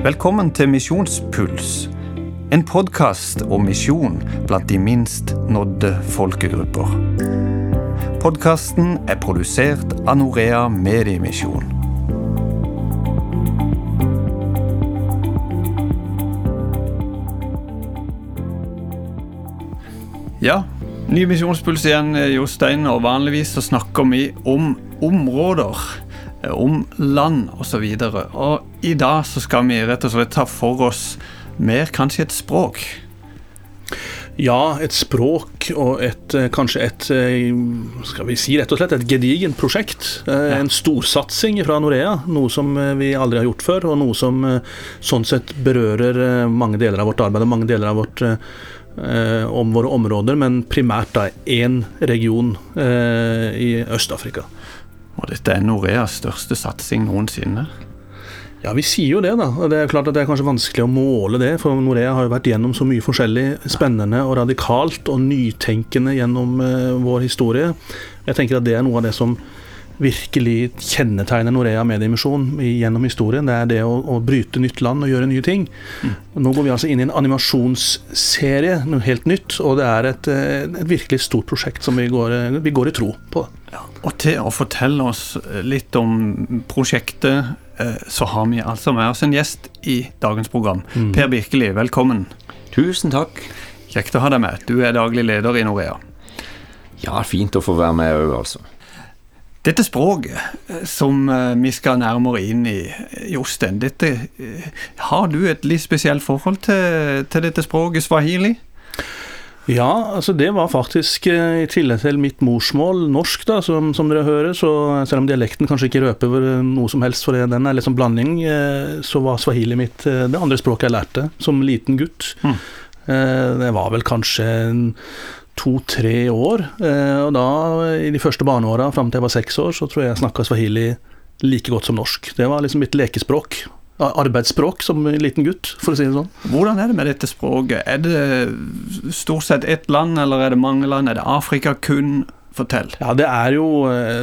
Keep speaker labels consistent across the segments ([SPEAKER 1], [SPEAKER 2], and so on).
[SPEAKER 1] Velkommen til Misjonspuls, en podkast om misjon blant de minst nådde folkegrupper. Podkasten er produsert av Norea Mediemisjon. Ja, ny misjonspuls igjen, Jostein. Og vanligvis så snakker vi om områder, om land osv. Og, så og i dag så skal vi rett og slett ta for oss mer kanskje et språk.
[SPEAKER 2] Ja, et språk og et, kanskje et skal vi si rett og slett et gedigent prosjekt. En storsatsing fra Norea. Noe som vi aldri har gjort før, og noe som sånn sett berører mange deler av vårt arbeid og mange deler av vårt Eh, om våre områder, men primært da én region eh, i Øst-Afrika.
[SPEAKER 1] Og dette er Noreas største satsing noensinne?
[SPEAKER 2] Ja, vi sier jo det, da. Det er klart at det er kanskje vanskelig å måle det, for Norea har jo vært gjennom så mye forskjellig spennende og radikalt og nytenkende gjennom eh, vår historie. Jeg tenker at det er noe av det som virkelig kjennetegner Norea Mediemisjon gjennom historien. Det er det å, å, bryte nytt land og gjøre nye ting. Mm. Nå går vi altså inn i en animasjonsserie, noe helt nytt. Og det er et, et virkelig stort prosjekt som vi går, vi går i tro på.
[SPEAKER 1] Ja, og til å fortelle oss litt om prosjektet, eh, så har vi altså med oss en gjest i dagens program. Mm. Per Birkeli, velkommen.
[SPEAKER 3] Tusen takk.
[SPEAKER 1] Kjekt å ha deg med. Du er daglig leder i Norea.
[SPEAKER 3] Ja, fint å få være med òg, altså.
[SPEAKER 1] Dette språket eh, som eh, vi skal nærmere inn i, Jostein, eh, har du et litt spesielt forhold til, til dette språket, swahili?
[SPEAKER 2] Ja, altså det var faktisk i tillegg til mitt morsmål, norsk, da, som, som, dere hører, så selv om dialekten kanskje ikke røper noe som helst, for den er liksom blanding, så var swahili mitt det andre språket jeg lærte som liten gutt. Mm. Det var vel kanskje en to-tre år. Eh, og da, i de første barneåra, fram til jeg var seks år, så tror jeg jeg snakka swahili like godt som norsk. Det var liksom mitt lekespråk. Arbeidsspråk som liten gutt, for å si det sånn.
[SPEAKER 1] Hvordan er det med dette språket? Er det stort sett ett land, eller er det mange land? Er det Afrika kun? Fortell.
[SPEAKER 2] Ja, det er jo,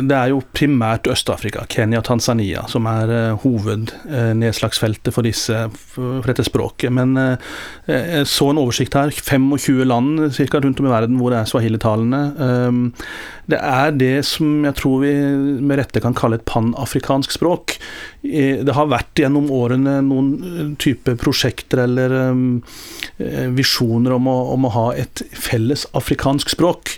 [SPEAKER 2] det er jo primært Øst-Afrika, Kenya Tanzania, som er uh, hovednedslagsfeltet for, disse, for, dette språket. Men jeg så en oversikt her. 25 land cirka, rundt om i verden hvor det er swahilitalende. Um, det er det som jeg tror vi med rette kan kalle et panafrikansk språk. Det har vært gjennom årene noen type prosjekter eller um, visjoner om å, om å ha et felles afrikansk språk.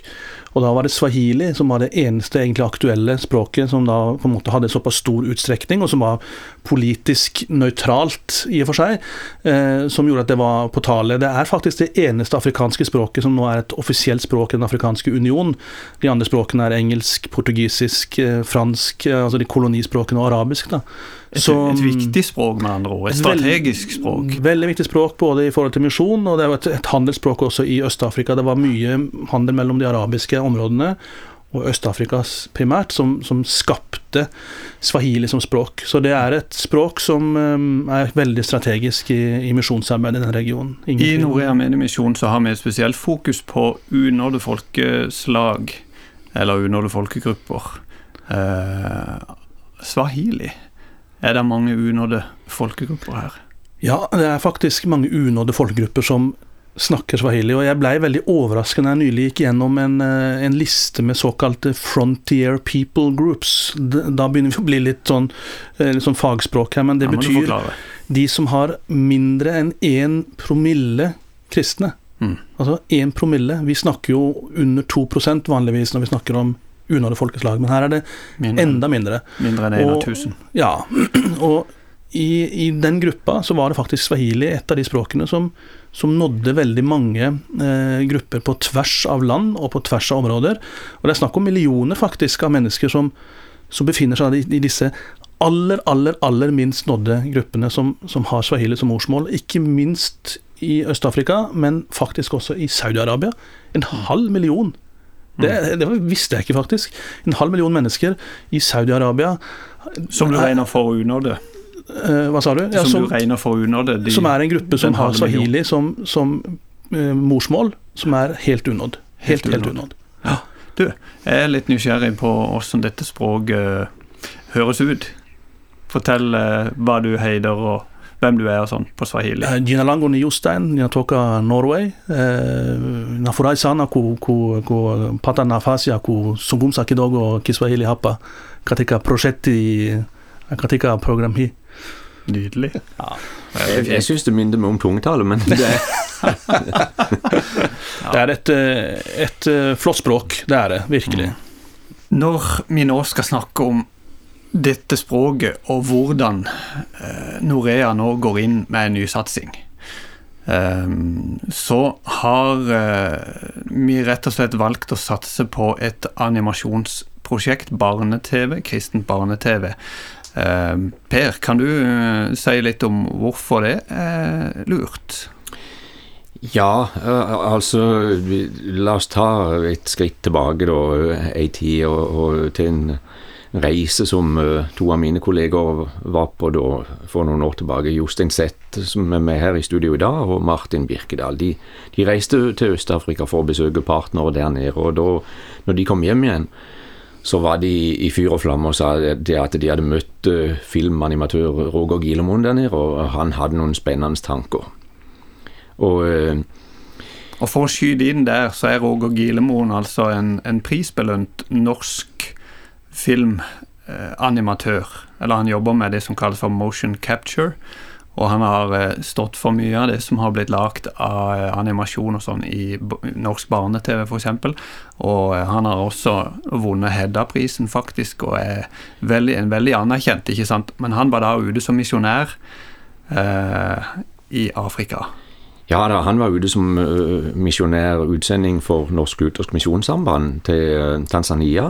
[SPEAKER 2] Og da var det swahili som var det eneste egentlig aktuelle språket som da på en måte hadde såpass stor utstrekning, og som var politisk nøytralt i og for seg, eh, som gjorde at det var på tale. Det er faktisk det eneste afrikanske språket som nå er et offisielt språk i Den afrikanske union. De andre språkene er engelsk, portugisisk, eh, fransk, eh, altså de kolonispråkene og arabisk. da.
[SPEAKER 1] Et, så, et, viktig språk, med andre ord. Et strategisk språk.
[SPEAKER 2] Veldig viktig språk både i forhold til misjon, og det er et, et handelsspråk også i Øst-Afrika. Det var mye handel mellom de arabiske områdene og Øst-Afrika primært, som, som, skapte swahili som språk. Så det er et språk som um, er veldig strategisk i, i misjonsarbeidet i den regionen.
[SPEAKER 1] Ingen I Misjon så har vi et spesielt fokus på unådde folkeslag, eller unådde folkegrupper. Eh, swahili er det mange unådde folkegrupper her?
[SPEAKER 2] Ja, det er faktisk mange unådde folkegrupper som snakker swahili. Og jeg blei veldig overrasket når jeg nylig gikk gjennom en, eh, en, liste med såkalte frontier people groups. Da begynner vi å bli litt sånn, eh, litt sånn fagspråk her, men det ja, betyr de som har mindre enn én promille kristne. Mm. Altså én promille. Vi snakker jo under 2% vanligvis når vi snakker om unådde folkeslag, men her er det mindre, enda mindre.
[SPEAKER 1] Mindre enn 1 av 1000.
[SPEAKER 2] Ja, og i, i, den gruppa så var det faktisk swahili et av de språkene som, som nådde veldig mange eh, grupper på tvers av land og på tvers av områder. Og det er snakk om millioner faktisk av mennesker som, som befinner seg i, i, disse aller, aller, aller minst nådde gruppene som, som har swahili som morsmål. Ikke minst i Øst-Afrika, men faktisk også i Saudi-Arabia. En halv million det, det, visste jeg ikke, faktisk. En halv million mennesker i Saudi-Arabia.
[SPEAKER 1] Som du regner for unådde?
[SPEAKER 2] Uh, hva sa du?
[SPEAKER 1] Ja, som, som, du regner for de,
[SPEAKER 2] Som er en gruppe som har swahili som, som uh, morsmål, som er helt unådd. Helt, helt, helt unådd.
[SPEAKER 1] Ja. Du, jeg er litt nysgjerrig på hvordan dette språket uh, høres ut. Fortell hva du heter og hvem du er og sånn på swahili?
[SPEAKER 2] Eh, Jina langu ni Jostein, ninatoka Norway. Eh, nafurahi sana ku, ku, ku pata nafasia ku sungumsa kidogo Kiswahili hapa katika projekti katika program hii.
[SPEAKER 1] Nydelig.
[SPEAKER 3] Ja. Jeg, jeg syns det minner meg om tungetale, men det er
[SPEAKER 2] Det er et, eh, et eh, flott språk, det er det virkelig.
[SPEAKER 1] Når vi nå skal snakke om dette språket og hvordan eh, Norea nå går inn med en nysatsing, eh, så har eh, vi rett og slett valgt å satse på et animasjonsprosjekt, barne-TV, kristent barne-TV. Eh, per, kan du eh, si litt om hvorfor det er lurt?
[SPEAKER 3] Ja, eh, altså La oss ta et skritt tilbake, da, ei tid, og, og til en reise som to av mine kolleger var på da, for noen år tilbake. Jostein Sett, som er med her i studio i dag, og Martin Birkedal. De, de reiste til Øst-Afrika for å besøke partnere der nede. og da, når de kom hjem igjen, så var de i fyr og flamme og sa det at de hadde møtt uh, filmanimatør Roger Gilemoen der nede, og han hadde noen spennende tanker. Og... Uh,
[SPEAKER 1] og For å skyte inn der, så er Roger Gilemoen altså en, en prisbelønt norsk filmanimatør. Eller han jobber med det som kalles for motion capture. Og han har eh, stått for mye av det som har blitt lagd av eh, animasjon og sånn i norsk barne-TV, f.eks. Og eh, han har også vunnet Hedda-prisen, faktisk, og er veldig, en veldig anerkjent, ikke sant. Men han var da ute som misjonær eh, i Afrika.
[SPEAKER 3] Ja da, han var ute som misjonær utsending for Norsk Luthersk Misjonssamband til Tanzania.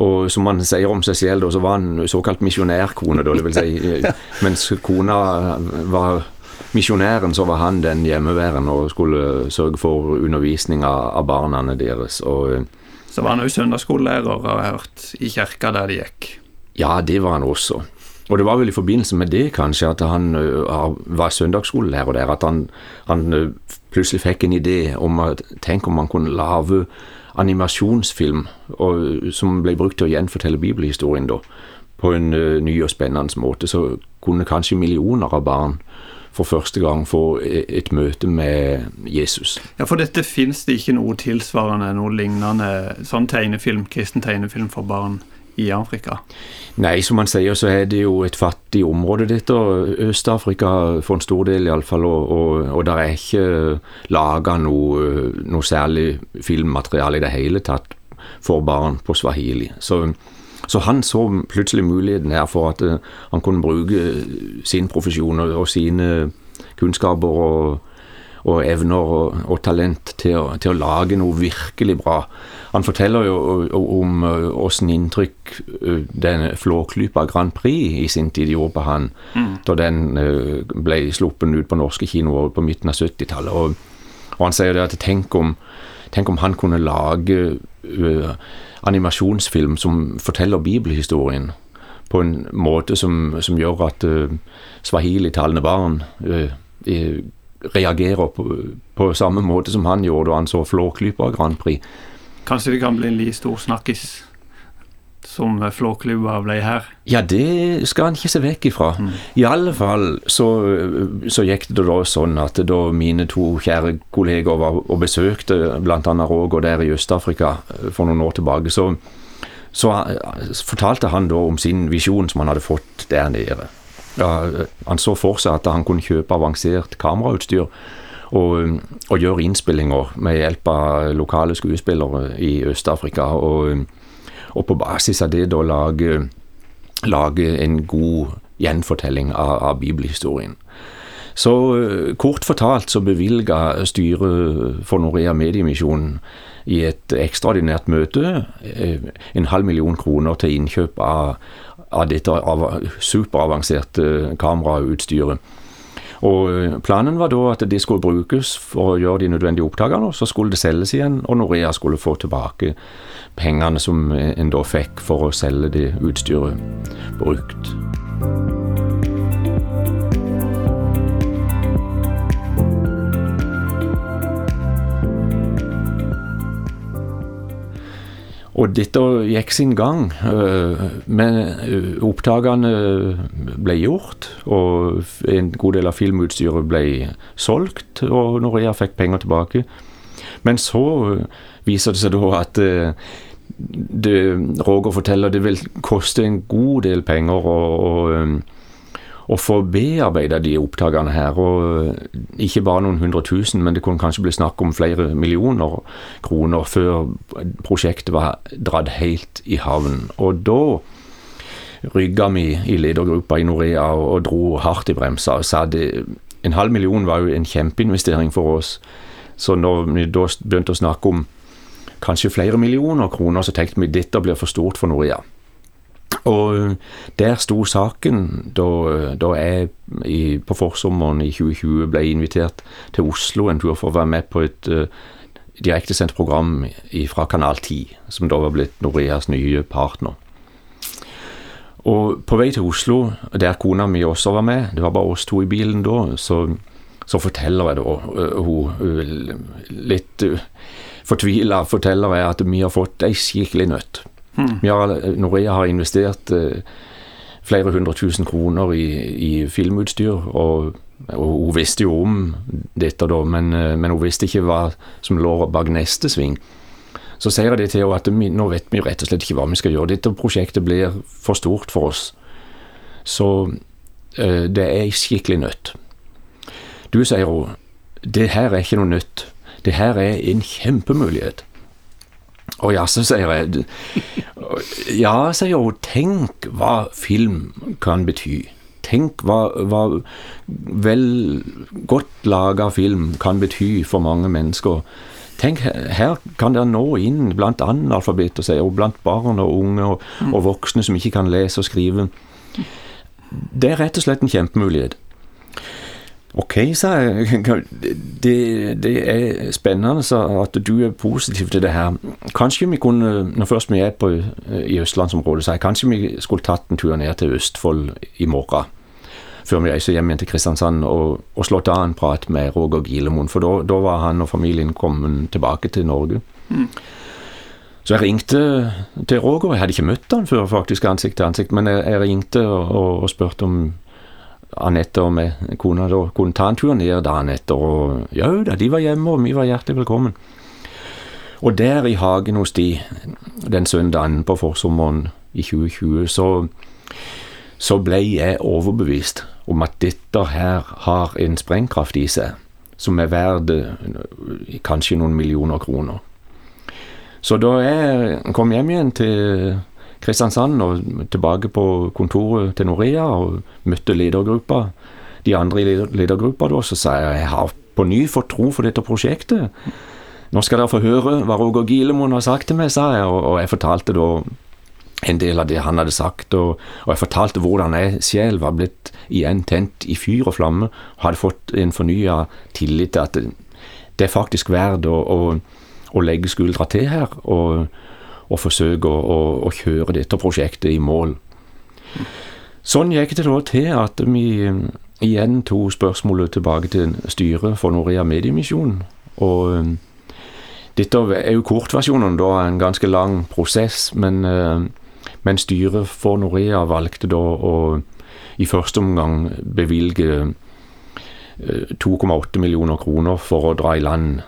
[SPEAKER 3] Og som han sier om seg selv, så var han såkalt misjonærkone, det vil si. Mens kona var misjonæren, så var han den hjemmeværende og skulle sørge for undervisning av barna deres. Og,
[SPEAKER 1] så var han òg søndagsskolelærer, har jeg hørt, i kirka der de gikk?
[SPEAKER 3] Ja, det var han også. Og det var vel i forbindelse med det kanskje at han uh, var søndagsskolelærer der, at han, han uh, plutselig fikk en idé om at tenk om man kunne lage animasjonsfilm og, som ble brukt til å gjenfortelle bibelhistorien da, på en uh, ny og spennende måte, så kunne kanskje millioner av barn for første gang få et, et møte med Jesus.
[SPEAKER 1] Ja, For dette fins det ikke noe tilsvarende, noe lignende sånn tegnefilm, kristen tegnefilm for barn i Afrika?
[SPEAKER 3] Nei, som man sier, så er det jo et fattig område, dette. Øst-Afrika for en stor del, iallfall. Og, og, og der er ikke laga noe, noe særlig filmmateriale i det hele tatt for barn på swahili. Så, så han så plutselig muligheten her for at uh, han kunne bruke sin profesjon og sine kunnskaper og, og evner og, og talent til å, til å, lage noe virkelig bra. Han forteller jo om åssen inntrykk den Flåklypa Grand Prix i sin tid gjorde på han, mm. da den ble sluppet ut på norske kinoer på midten av 70-tallet. Og, og, han sier det at tenk om, tenk om han kunne lage uh, animasjonsfilm som forteller bibelhistorien på en måte som, som gjør at uh, swahili-talende barn uh, reagerer på, på, samme måte som han gjorde da han så Flåklypa Grand Prix.
[SPEAKER 1] Kanskje det kan bli en like stor snakkis som Flåklypa ble her?
[SPEAKER 3] Ja, det skal han ikke se vekk ifra. Mm. I alle fall så, så, gikk det da sånn at da mine to kjære kolleger var og besøkte bl.a. Roger der i Øst-Afrika for noen år tilbake, så, så fortalte han da om sin visjon som han hadde fått der nede. Ja, han så for seg at han kunne kjøpe avansert kamerautstyr og, og gjøre innspillinger med hjelp av lokale skuespillere i Øst-Afrika. Og, og, på basis av det da lage, lage en god gjenfortelling av, av bibelhistorien. Så kort fortalt så bevilga styret for Norea Mediemisjonen i et ekstraordinært møte en halv million kroner til innkjøp av, av dette superavanserte kamerautstyret. Og eh, Planen var da at det skulle brukes for å gjøre de nødvendige opptakene, og så skulle det selges igjen, og Norea skulle få tilbake pengene som en da fikk for å selge det utstyret brukt. Og dette gikk sin gang. Men opptakene ble gjort, og en god del av filmutstyret ble solgt, og Norea fikk penger tilbake. Men så viser det seg da at det, Roger forteller det vil koste en god del penger å, å, få bearbeida de opptakene her. Og ikke bare noen hundre tusen, men det kunne kanskje bli snakk om flere millioner kroner før prosjektet var dratt helt i havn. Og da rygga vi i ledergruppa i Norea og, dro hardt i bremsa og sa det en halv million var jo en kjempeinvestering for oss. Så når vi da begynte å snakke om kanskje flere millioner kroner, så tenkte vi dette blir for stort for Norea. Og der sto saken da, da jeg i, på forsommeren i 2020 ble invitert til Oslo en tur for å være med på et uh, direktesendt program fra Kanal 10, som da var blitt Noreas nye partner. Og på vei til Oslo, der kona mi også var med, det var bare oss to i bilen da, så, så forteller jeg da hun uh, litt uh, fortvila forteller jeg at vi har fått ei skikkelig nøtt. Hmm. Har, Norea har investert eh, flere hundre tusen kroner i, i filmutstyr, og, og, hun visste jo om dette da, men, uh, men, hun visste ikke hva som lå bak neste sving. Så sier jeg det til henne at vi, nå vet vi rett og slett ikke hva vi skal gjøre. Dette prosjektet blir for stort for oss. Så uh, det er skikkelig nødt. Du, sier hun, det her er ikke noe nytt. Det her er en kjempemulighet. Å jaså, sier jeg. Ja, sier hun, tenk hva film kan bety. Tenk hva, hva vel godt laga film kan bety for mange mennesker. Tenk, her kan dere nå inn blant analfabeter, sier hun, blant barn og unge og, og voksne som ikke kan lese og skrive. Det er rett og slett en kjempemulighet. Ok, sa jeg. Det, det, er spennende at du er positiv til det her. Kanskje vi kunne, når først vi er på, i østlandsområdet, så jeg, kanskje vi skulle tatt en tur ned til Østfold i morgen. Før vi reiser hjem igjen til Kristiansand og, og slått av en prat med Roger Gilemoen. For da var han og familien kommet tilbake til Norge. Mm. Så jeg ringte til Roger. Jeg hadde ikke møtt han før, faktisk, ansikt til ansikt. Men jeg, jeg ringte og, og, og spurte om Anette og med kona da kunne ta en tur ned dagen etter. Og ja da, de var hjemme, og vi var hjertelig velkommen. Og der i hagen hos de den søndagen på forsommeren i 2020, så, så ble jeg overbevist om at dette her har en sprengkraft i seg som er verd kanskje noen millioner kroner. Så da jeg kom hjem igjen til Kristiansand og tilbake på kontoret til Norea og møtte ledergruppa. De andre i ledergruppa da, så sa jeg jeg har på ny fått tro for dette prosjektet. Nå skal dere få høre hva Roger Gilemoen har sagt til meg, sa jeg, og, jeg fortalte da en del av det han hadde sagt, og, og jeg fortalte hvordan jeg selv var blitt igjen tent i fyr og flamme, og hadde fått en fornya tillit til at det, det er faktisk verdt å, å, å legge skuldra til her. og og forsøke å, å, å, kjøre dette prosjektet i mål. Sånn gikk det da til at vi um, igjen tok spørsmålet tilbake til styret for Norea Mediemisjon. Og um, dette er jo kortversjonen da en ganske lang prosess, men, uh, men styret for Norea valgte da å i første omgang bevilge 2,8 uh, millioner kroner for å dra i land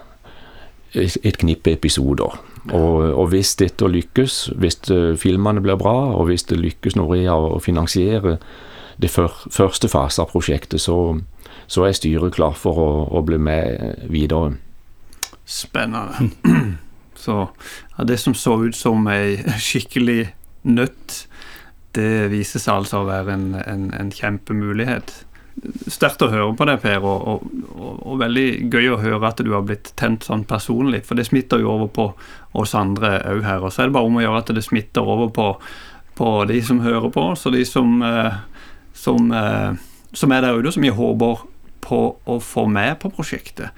[SPEAKER 3] et knippe episoder. Og, og, hvis dette lykkes, hvis eh, filmene blir bra, og hvis det lykkes Norea å finansiere det første fase av prosjektet, så, så er styret klar for å, å, bli med videre.
[SPEAKER 1] Spennende. Så ja, det som så ut som ei skikkelig nøtt, det viser seg altså å være en, en, en kjempemulighet sterkt å høre på det, Per, og, og, og, og, veldig gøy å høre at du har blitt tent sånn personlig. For det smitter jo over på oss andre òg her. Og så er det bare om å gjøre at det smitter over på, på de som hører på oss, og de som, eh, som, eh, som er der ute, som vi håper på å få med på prosjektet.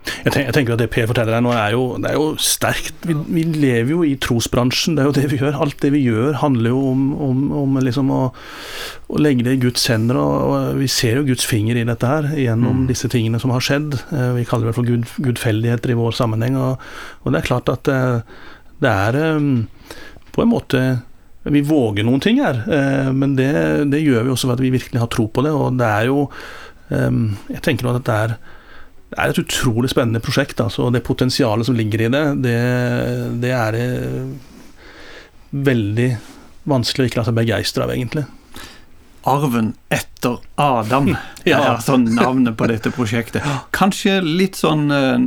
[SPEAKER 2] Jeg tenker, jeg tenker, at Det Per forteller deg nå, er jo, det er jo sterkt. Vi, vi, lever jo i trosbransjen. Det er jo det vi gjør. Alt det vi gjør, handler jo om, om, om liksom å, å, legge det i Guds hender. Og, og, Vi ser jo Guds finger i dette her gjennom mm. disse tingene som har skjedd. Eh, vi kaller det for gud, gudfeldigheter i vår sammenheng. Og, og det er klart at det, Det er um, på en måte Vi våger noen ting her, men det, det, gjør vi også for at vi virkelig har tro på det. Og det er jo Jeg tenker at det er, det er et utrolig spennende prosjekt. Altså, det potensialet som ligger i det, det, det er veldig vanskelig å ikke la seg begeistre av, egentlig.
[SPEAKER 1] Arven etter Adam ja. er sånn navnet på dette prosjektet. Kanskje litt sånn eh,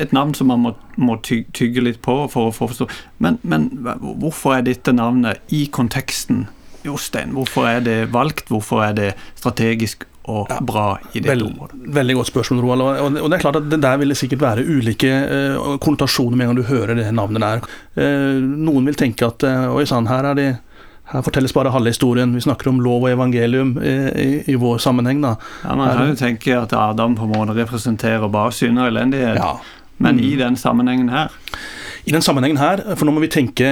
[SPEAKER 1] et navn som man må, må tygge litt på for å forstå. Men, men hvorfor er dette navnet i konteksten, Jostein? Hvorfor er det valgt? Hvorfor er det strategisk og ja, bra i dette veld, området?
[SPEAKER 2] Veldig godt spørsmål, Roald. Og, og, det er klart at det der vil det sikkert være ulike uh, konnotasjoner med en gang du hører det navnet der. Uh, noen vil tenke at uh, oi sann, her er de her fortelles bare halve historien. Vi snakker om lov og evangelium i, i, i vår sammenheng. da.
[SPEAKER 1] Ja, Man kan jo tenke at Adam på en måte representerer bare synd og elendighet, ja. men mm. i den sammenhengen her
[SPEAKER 2] i den sammenhengen her, for nå må vi tenke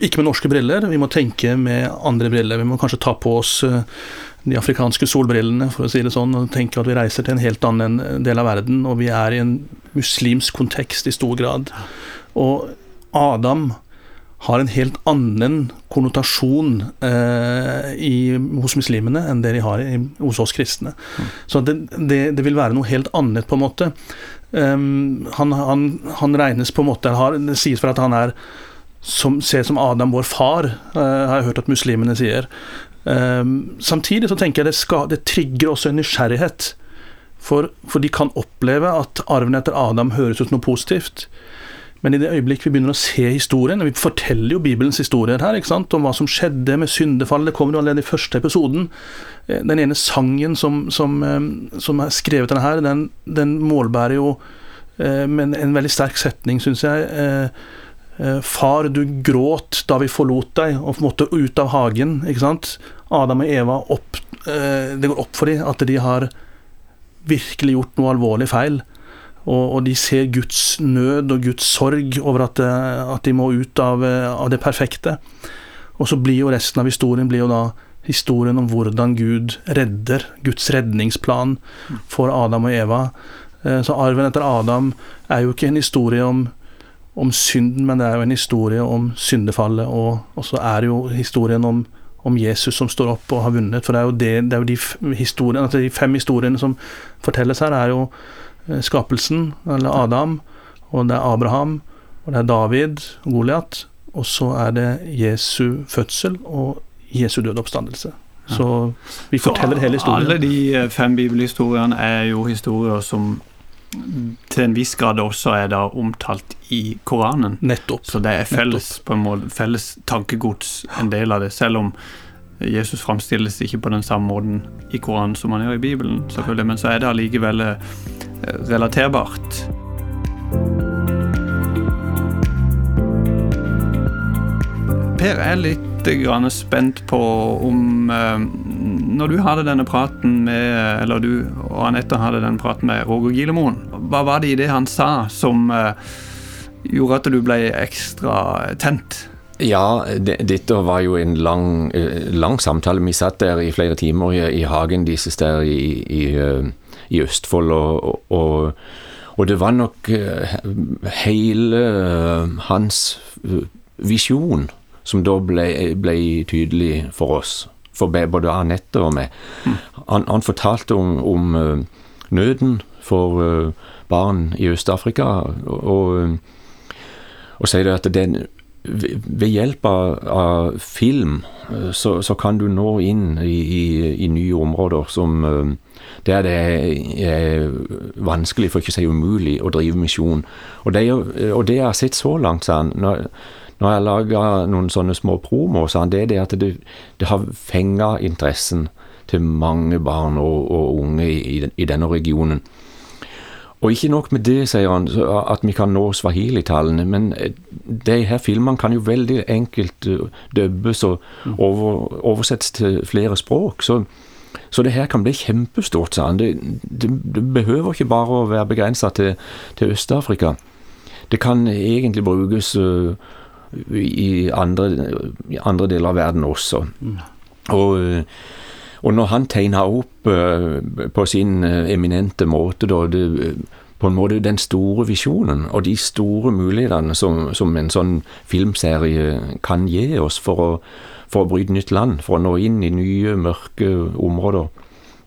[SPEAKER 2] ikke med norske briller, vi må tenke med andre briller. Vi må kanskje ta på oss de afrikanske solbrillene, for å si det sånn, og tenke at vi reiser til en helt annen del av verden, og vi er i en muslimsk kontekst i stor grad. Og Adam har en helt annen konnotasjon eh, i, hos muslimene enn det de har i, hos oss kristne. Mm. Så det, det, det, vil være noe helt annet, på en måte. Um, han, han, han, regnes på en måte har, Det sies for at han er som, ser som Adam vår far, uh, har jeg hørt at muslimene sier. Um, samtidig så tenker jeg det, skal, det trigger også en nysgjerrighet. For, for, de kan oppleve at arven etter Adam høres ut noe positivt. Men i det øyeblikk vi begynner å se historien, og vi forteller jo Bibelens historier her, om hva som skjedde med syndefallet, det kommer jo allerede i første episoden. Eh, den ene sangen som, som, eh, som er skrevet denne her, den, den målbærer jo eh, med en veldig sterk setning, syns jeg. Far, du gråt da vi forlot deg og måtte ut av hagen. ikke sant? Adam og Eva, opp, det går opp for dem at de har virkelig gjort noe alvorlig feil. Og, og, de ser Guds nød og Guds sorg over at, eh, at de må ut av, eh, av, det perfekte. Og så blir jo resten av historien blir jo da historien om hvordan Gud redder, Guds redningsplan for Adam og Eva. Eh, så arven etter Adam er jo ikke en historie om, om synden, men det er jo en historie om syndefallet, og, og så er det jo historien om, om Jesus som står opp og har vunnet. For det er jo, det, det er jo de, historien, altså de fem historiene som fortelles her, er jo skapelsen, eller Adam, og det er Abraham, og det er David og Goliat, og så er det Jesu fødsel og Jesu døde oppstandelse. Så vi forteller hele historien.
[SPEAKER 1] Alle de eh, fem bibelhistoriene er jo historier som til en viss grad også er da omtalt i Koranen.
[SPEAKER 2] Nettopp.
[SPEAKER 1] Så det er felles, på en måte, felles tankegods, en del av det. Selv om Jesus framstilles ikke på den samme måten i Koranen som han gjør i Bibelen, selvfølgelig, men så er det allikevel eh, relaterbart. Per er litt spent på om eh, Når du hadde denne praten med Eller du og Anette hadde denne praten med Roger Gilemoen, hva var det i det han sa som eh, gjorde at du ble ekstra tent?
[SPEAKER 3] Ja, dette var jo en lang, eh, lang, samtale. Vi satt der i flere timer i, i hagen deres der i, i, i Østfold, og, og og det var nok eh, hele eh, hans eh, visjon som da ble, ble tydelig for oss, for både Anette og meg. Han, han fortalte om, om, nøden for barn i Øst-Afrika, og, og sier at den, ved hjelp av, av film så, så, kan du nå inn i, i, i nye områder som der det er vanskelig, for ikke å si umulig, å drive misjon. Og det, og det jeg har sett så langt, han, når, når jeg laga noen sånne små promoer, han, det er det at det, det har fenga interessen til mange barn og, og unge i, i, denne regionen. Og ikke nok med det, sier han, at vi kan nå swahili-tallene, men de her filmene kan jo veldig enkelt dubbes og over, oversettes til flere språk. så så det her kan bli kjempestort, sa han. Det, det, det behøver ikke bare å være begrensa til, til Øst-Afrika. Det kan egentlig brukes uh, i, andre, i, andre, deler av verden også. Mm. Og, øh, og, når han tegna opp uh, på sin eminente måte da, det, på en måte den store visjonen og de store mulighetene som, som en sånn filmserie kan gi oss for å, for å bryte nytt land, for å nå inn i nye, mørke områder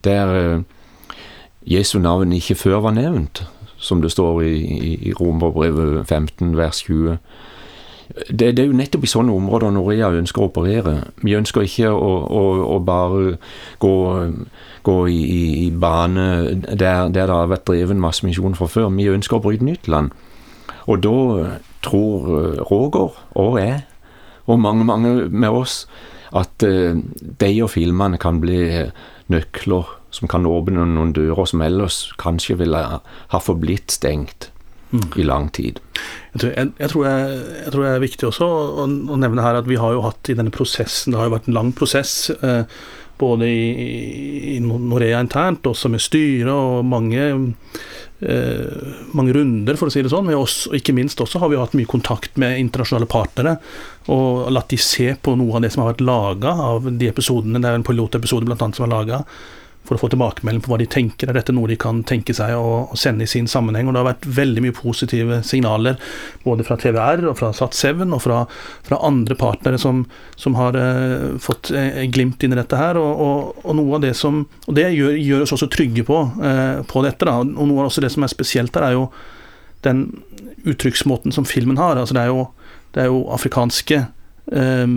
[SPEAKER 3] der Jesu navn ikke før var nevnt, som det står i, i, i Romerbrevet 15 vers 20. Det, det, er jo nettopp i sånne områder Norea ønsker å operere. Vi ønsker ikke å, å, å bare gå, gå i, i, bane der, der, det har vært drevet massemisjon fra før. Vi ønsker å bryte nytt land. Og da tror eh, Roger og jeg, og mange, mange med oss, at uh, de og filmene kan bli nøkler som kan åpne noen dører som ellers kanskje ville ha forblitt stengt i lang tid.
[SPEAKER 2] Jeg tror, jeg, jeg, tror jeg, tror, det er viktig også å, å, nevne her at vi har jo hatt i denne prosessen, det har jo vært en lang prosess, eh, både i, i, Norea internt, også med styret og mange, eh, mange runder, for å si det sånn. Også, ikke minst også har vi hatt mye kontakt med internasjonale partnere og latt de se på noe av det som har vært laga av de episodene. Det er en pilotepisode blant annet som er laga for å få tilbakemelding på hva de tenker. Er dette noe de kan tenke seg å, sende i sin sammenheng? Og Det har vært veldig mye positive signaler både fra TVR og fra Sat7 og fra, fra andre partnere som, som har eh, fått eh, glimt inn i dette her. Og, og, og, noe av det som Og det gjør, gjør oss også trygge på, eh, på dette. da, Og noe av det som er spesielt her, er jo den uttrykksmåten som filmen har. altså Det er jo, det er jo afrikanske eh,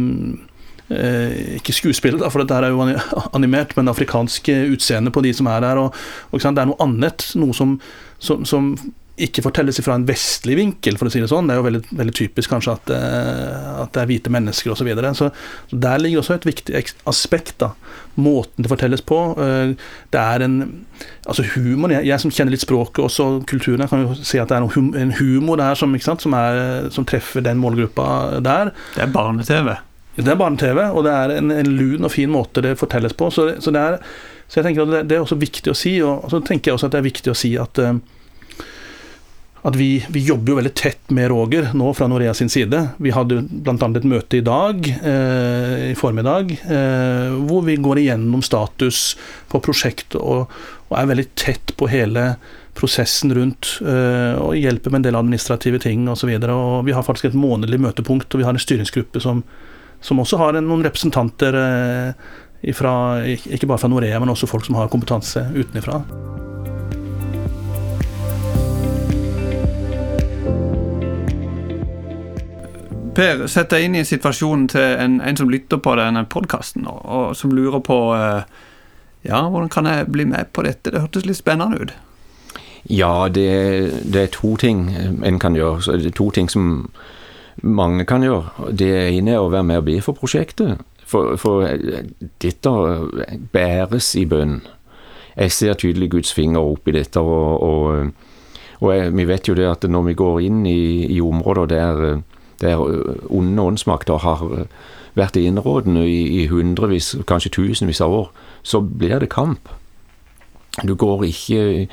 [SPEAKER 2] Ikke skuespillet, for dette er jo animert, men afrikanske utseende på de som er der. Og, og Det er noe annet, noe som, som, som ikke fortelles fra en vestlig vinkel, for å si det sånn. Det er jo veldig, veldig typisk kanskje at, uh, at, det er hvite mennesker osv. Så, videre. så der ligger også et viktig aspekt. da, Måten det fortelles på. Det er en altså humor, jeg, jeg, som kjenner litt språket og også kulturen, jeg kan jo si at det er en humor der som, som, er, som treffer den målgruppa der.
[SPEAKER 1] Det er barne-TV.
[SPEAKER 2] Det er barne-TV, og det er en, en, lun og fin måte det fortelles på. Så, så, er, så jeg tenker at det, det, er også viktig å si, og så tenker jeg også at det er viktig å si at uh, at vi, vi, jobber jo veldig tett med Roger nå fra Norea sin side. Vi hadde bl.a. et møte i dag, eh, i formiddag, eh, hvor vi går igjennom status på prosjektet og, og, er veldig tett på hele prosessen rundt. Eh, og hjelper med en del administrative ting osv. Vi har faktisk et månedlig møtepunkt, og vi har en styringsgruppe som, som også har noen representanter eh, ifra, ikke bare fra Norea, men også folk som har kompetanse utenfra.
[SPEAKER 1] Per, sett deg inn i situasjonen til en, en som lytter på denne podkasten, og, og, som lurer på eh, ja, hvordan kan jeg bli med på dette? Det hørtes litt spennende ut.
[SPEAKER 3] Ja, det, det er to ting en kan gjøre. Det er to ting som mange kan gjøre. Det ene er å være med og be for prosjektet. For, for dette bæres i bønn. Jeg ser tydelig Guds finger oppi dette. og, og, og jeg, vi vet jo det at når vi går inn i, i områder der, der onde åndsmakter har vært innrådende i, i hundrevis, kanskje tusenvis av år, så blir det kamp. Du går ikke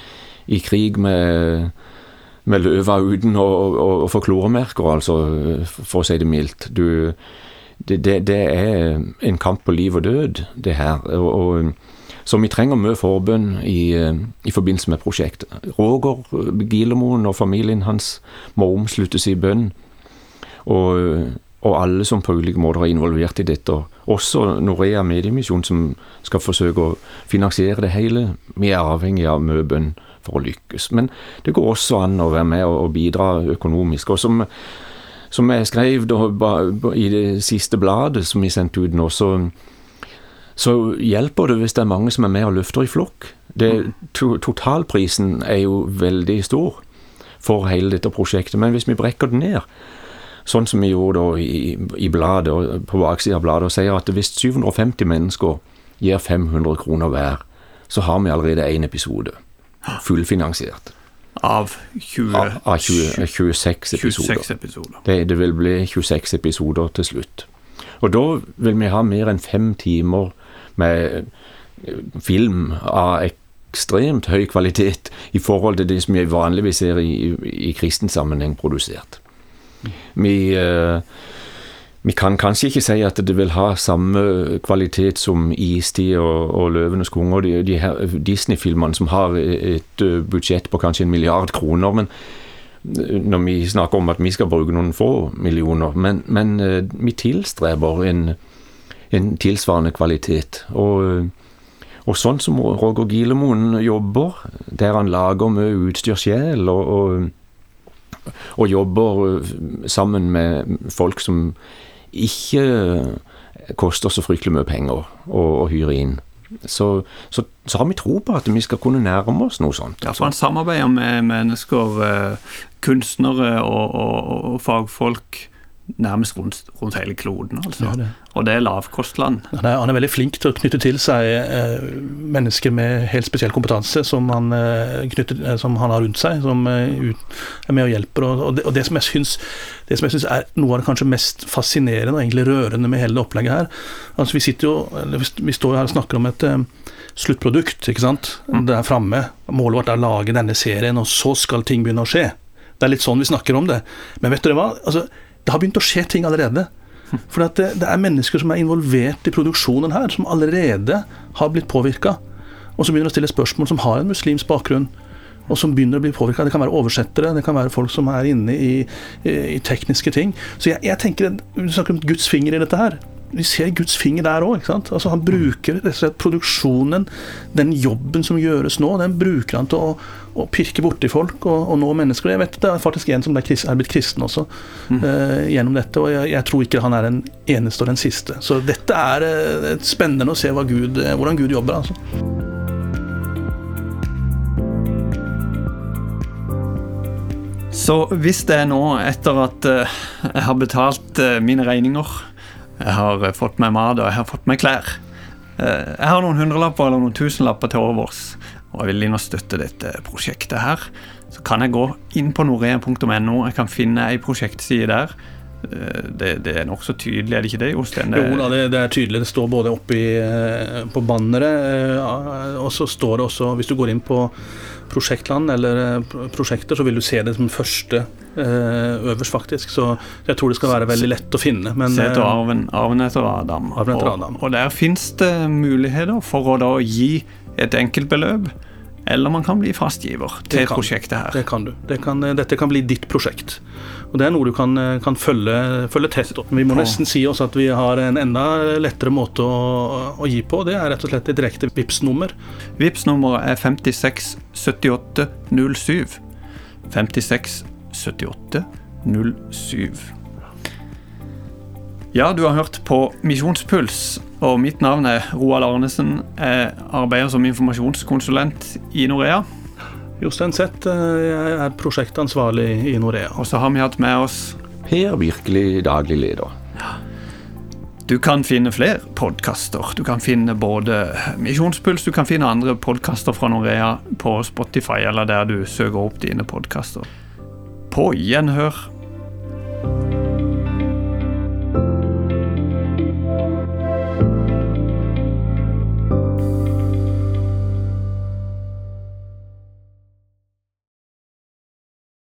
[SPEAKER 3] i krig med med løva uten å, å, å få kloremerker, altså, for å si det mildt. Du, det, det, det, er en kamp på liv og død, det her. Og, og, så vi trenger mye forbønn i, i, forbindelse med prosjektet. Roger Gilemoen og familien hans må omsluttes i bønn. Og, og alle som på ulike måter er involvert i dette. Også Norea Mediemisjon, som skal forsøke å finansiere det hele. Vi er avhengig av mye bønn for å lykkes. Men det går også an å være med og bidra økonomisk. Og som, som jeg skrev i det siste bladet som vi sendte ut nå, så, så hjelper det hvis det er mange som er med og løfter i flokk. Det, to, totalprisen er jo veldig stor for hele dette prosjektet, men hvis vi brekker det ned, sånn som vi gjorde i, i bladet, på baksida av bladet, og sier at hvis 750 mennesker gir 500 kroner hver, så har vi allerede én episode fullfinansiert.
[SPEAKER 1] Av, 20,
[SPEAKER 3] av, av 20, 26 episoder.
[SPEAKER 1] 26 episoder.
[SPEAKER 3] Det, det, vil bli 26 episoder til slutt. Og da vil vi ha mer enn fem timer med eh, film av ekstremt høy kvalitet i forhold til det som vi vanligvis ser i, i kristen sammenheng produsert. Vi, uh, vi kan kanskje ikke si at det vil ha samme kvalitet som Istid og, og Løvenes konge og de, de Disney-filmene som har et budsjett på kanskje en milliard kroner. men når vi snakker om at vi skal bruke noen få millioner, men, men vi tilstreber en, en tilsvarende kvalitet. Og, og sånn som Roger Gilemoen jobber, der han lager mye utstyr selv, og, og, og, jobber sammen med folk som ikke koster så fryktelig mye penger å, å hyre inn. Så, så, så, har vi tro på at vi skal kunne nærme oss noe sånt.
[SPEAKER 1] Ja, for Han samarbeider med mennesker, eh, kunstnere og, og, og fagfolk nærmest rundt, rundt hele kloden. altså. Ja, og det er lavkostland.
[SPEAKER 2] Han er, han er, veldig flink til å knytte til seg eh, mennesker med helt spesiell kompetanse som han, eh, knytter, eh, som han har rundt seg, som eh, ut, er med og hjelper. Og, og, det, og det, som jeg syns, det som jeg syns er noe av det kanskje mest fascinerende og egentlig rørende med hele det opplegget her altså Vi sitter jo, vi står her og snakker om et eh, sluttprodukt. ikke sant? Mm. Det er framme. Målet vårt er å lage denne serien, og så skal ting begynne å skje. Det er litt sånn vi snakker om det. Men vet dere hva? Altså, det har begynt å skje ting allerede. For det, det, er mennesker som er involvert i produksjonen her, som allerede har blitt påvirka. Og som begynner å stille spørsmål, som har en muslimsk bakgrunn. Og som begynner å bli påvirka. Det kan være oversettere, det kan være folk som er inne i, i, tekniske ting. Så jeg, jeg tenker, Vi snakker om Guds finger i dette her vi ser Guds finger der òg. Altså, han bruker slett, produksjonen, den jobben som gjøres nå, den bruker han til å, å pirke borti folk og, og, nå mennesker. Jeg vet Det er faktisk en som er blitt kristen også mm. uh, gjennom dette, og jeg, jeg, tror ikke han er den eneste og den siste. Så dette er uh, spennende å se Gud, uh, hvordan Gud jobber. altså.
[SPEAKER 1] Så hvis det er nå, etter at jeg har betalt mine regninger jeg har eh, fått meg mat, og jeg har fått meg klær. Eh, jeg har noen hundrelapper eller noen tusenlapper til overs, og jeg vil inn og støtte dette prosjektet her. Så kan jeg gå inn på norea.no, jeg kan finne ei prosjektside der. Eh, det, det er nokså tydelig, er det ikke det, Jostein?
[SPEAKER 2] Jo da, det, det, er tydelig. Det står både oppi på banneret, og så står det også, hvis du går inn på prosjektland eller prosjekter, så vil du se det som første Eh, øverst, faktisk. Så jeg tror det skal være veldig lett å finne.
[SPEAKER 1] Men, Se etter eh, arven, arven etter Adam.
[SPEAKER 2] Arven etter Adam.
[SPEAKER 1] Og, og der fins det muligheter for å da gi et enkeltbeløp. Eller man kan bli fastgiver til kan, prosjektet her.
[SPEAKER 2] Det kan du. Det kan, eh, dette kan bli ditt prosjekt. Og Det er noe du kan, kan følge, følge, tett. Vi må nesten si oss at vi har en enda lettere måte å, å gi på. Det er rett og slett et direkte VIPS-nummer.
[SPEAKER 1] VIPS-nummeret er 567807. 56 7807. Ja, du har hørt på Misjonspuls, og mitt navn er Roald Arnesen. Jeg arbeider som informasjonskonsulent i Norea.
[SPEAKER 2] Jostein Zett, jeg er prosjektansvarlig i Norea.
[SPEAKER 1] Og så har vi hatt med oss
[SPEAKER 3] Per Virkelig, daglig leder.
[SPEAKER 1] Du kan finne flere podkaster. Du kan finne både Misjonspuls, du kan finne andre podkaster fra Norea på Spotify eller der du søker opp dine podkaster. På gjenhør.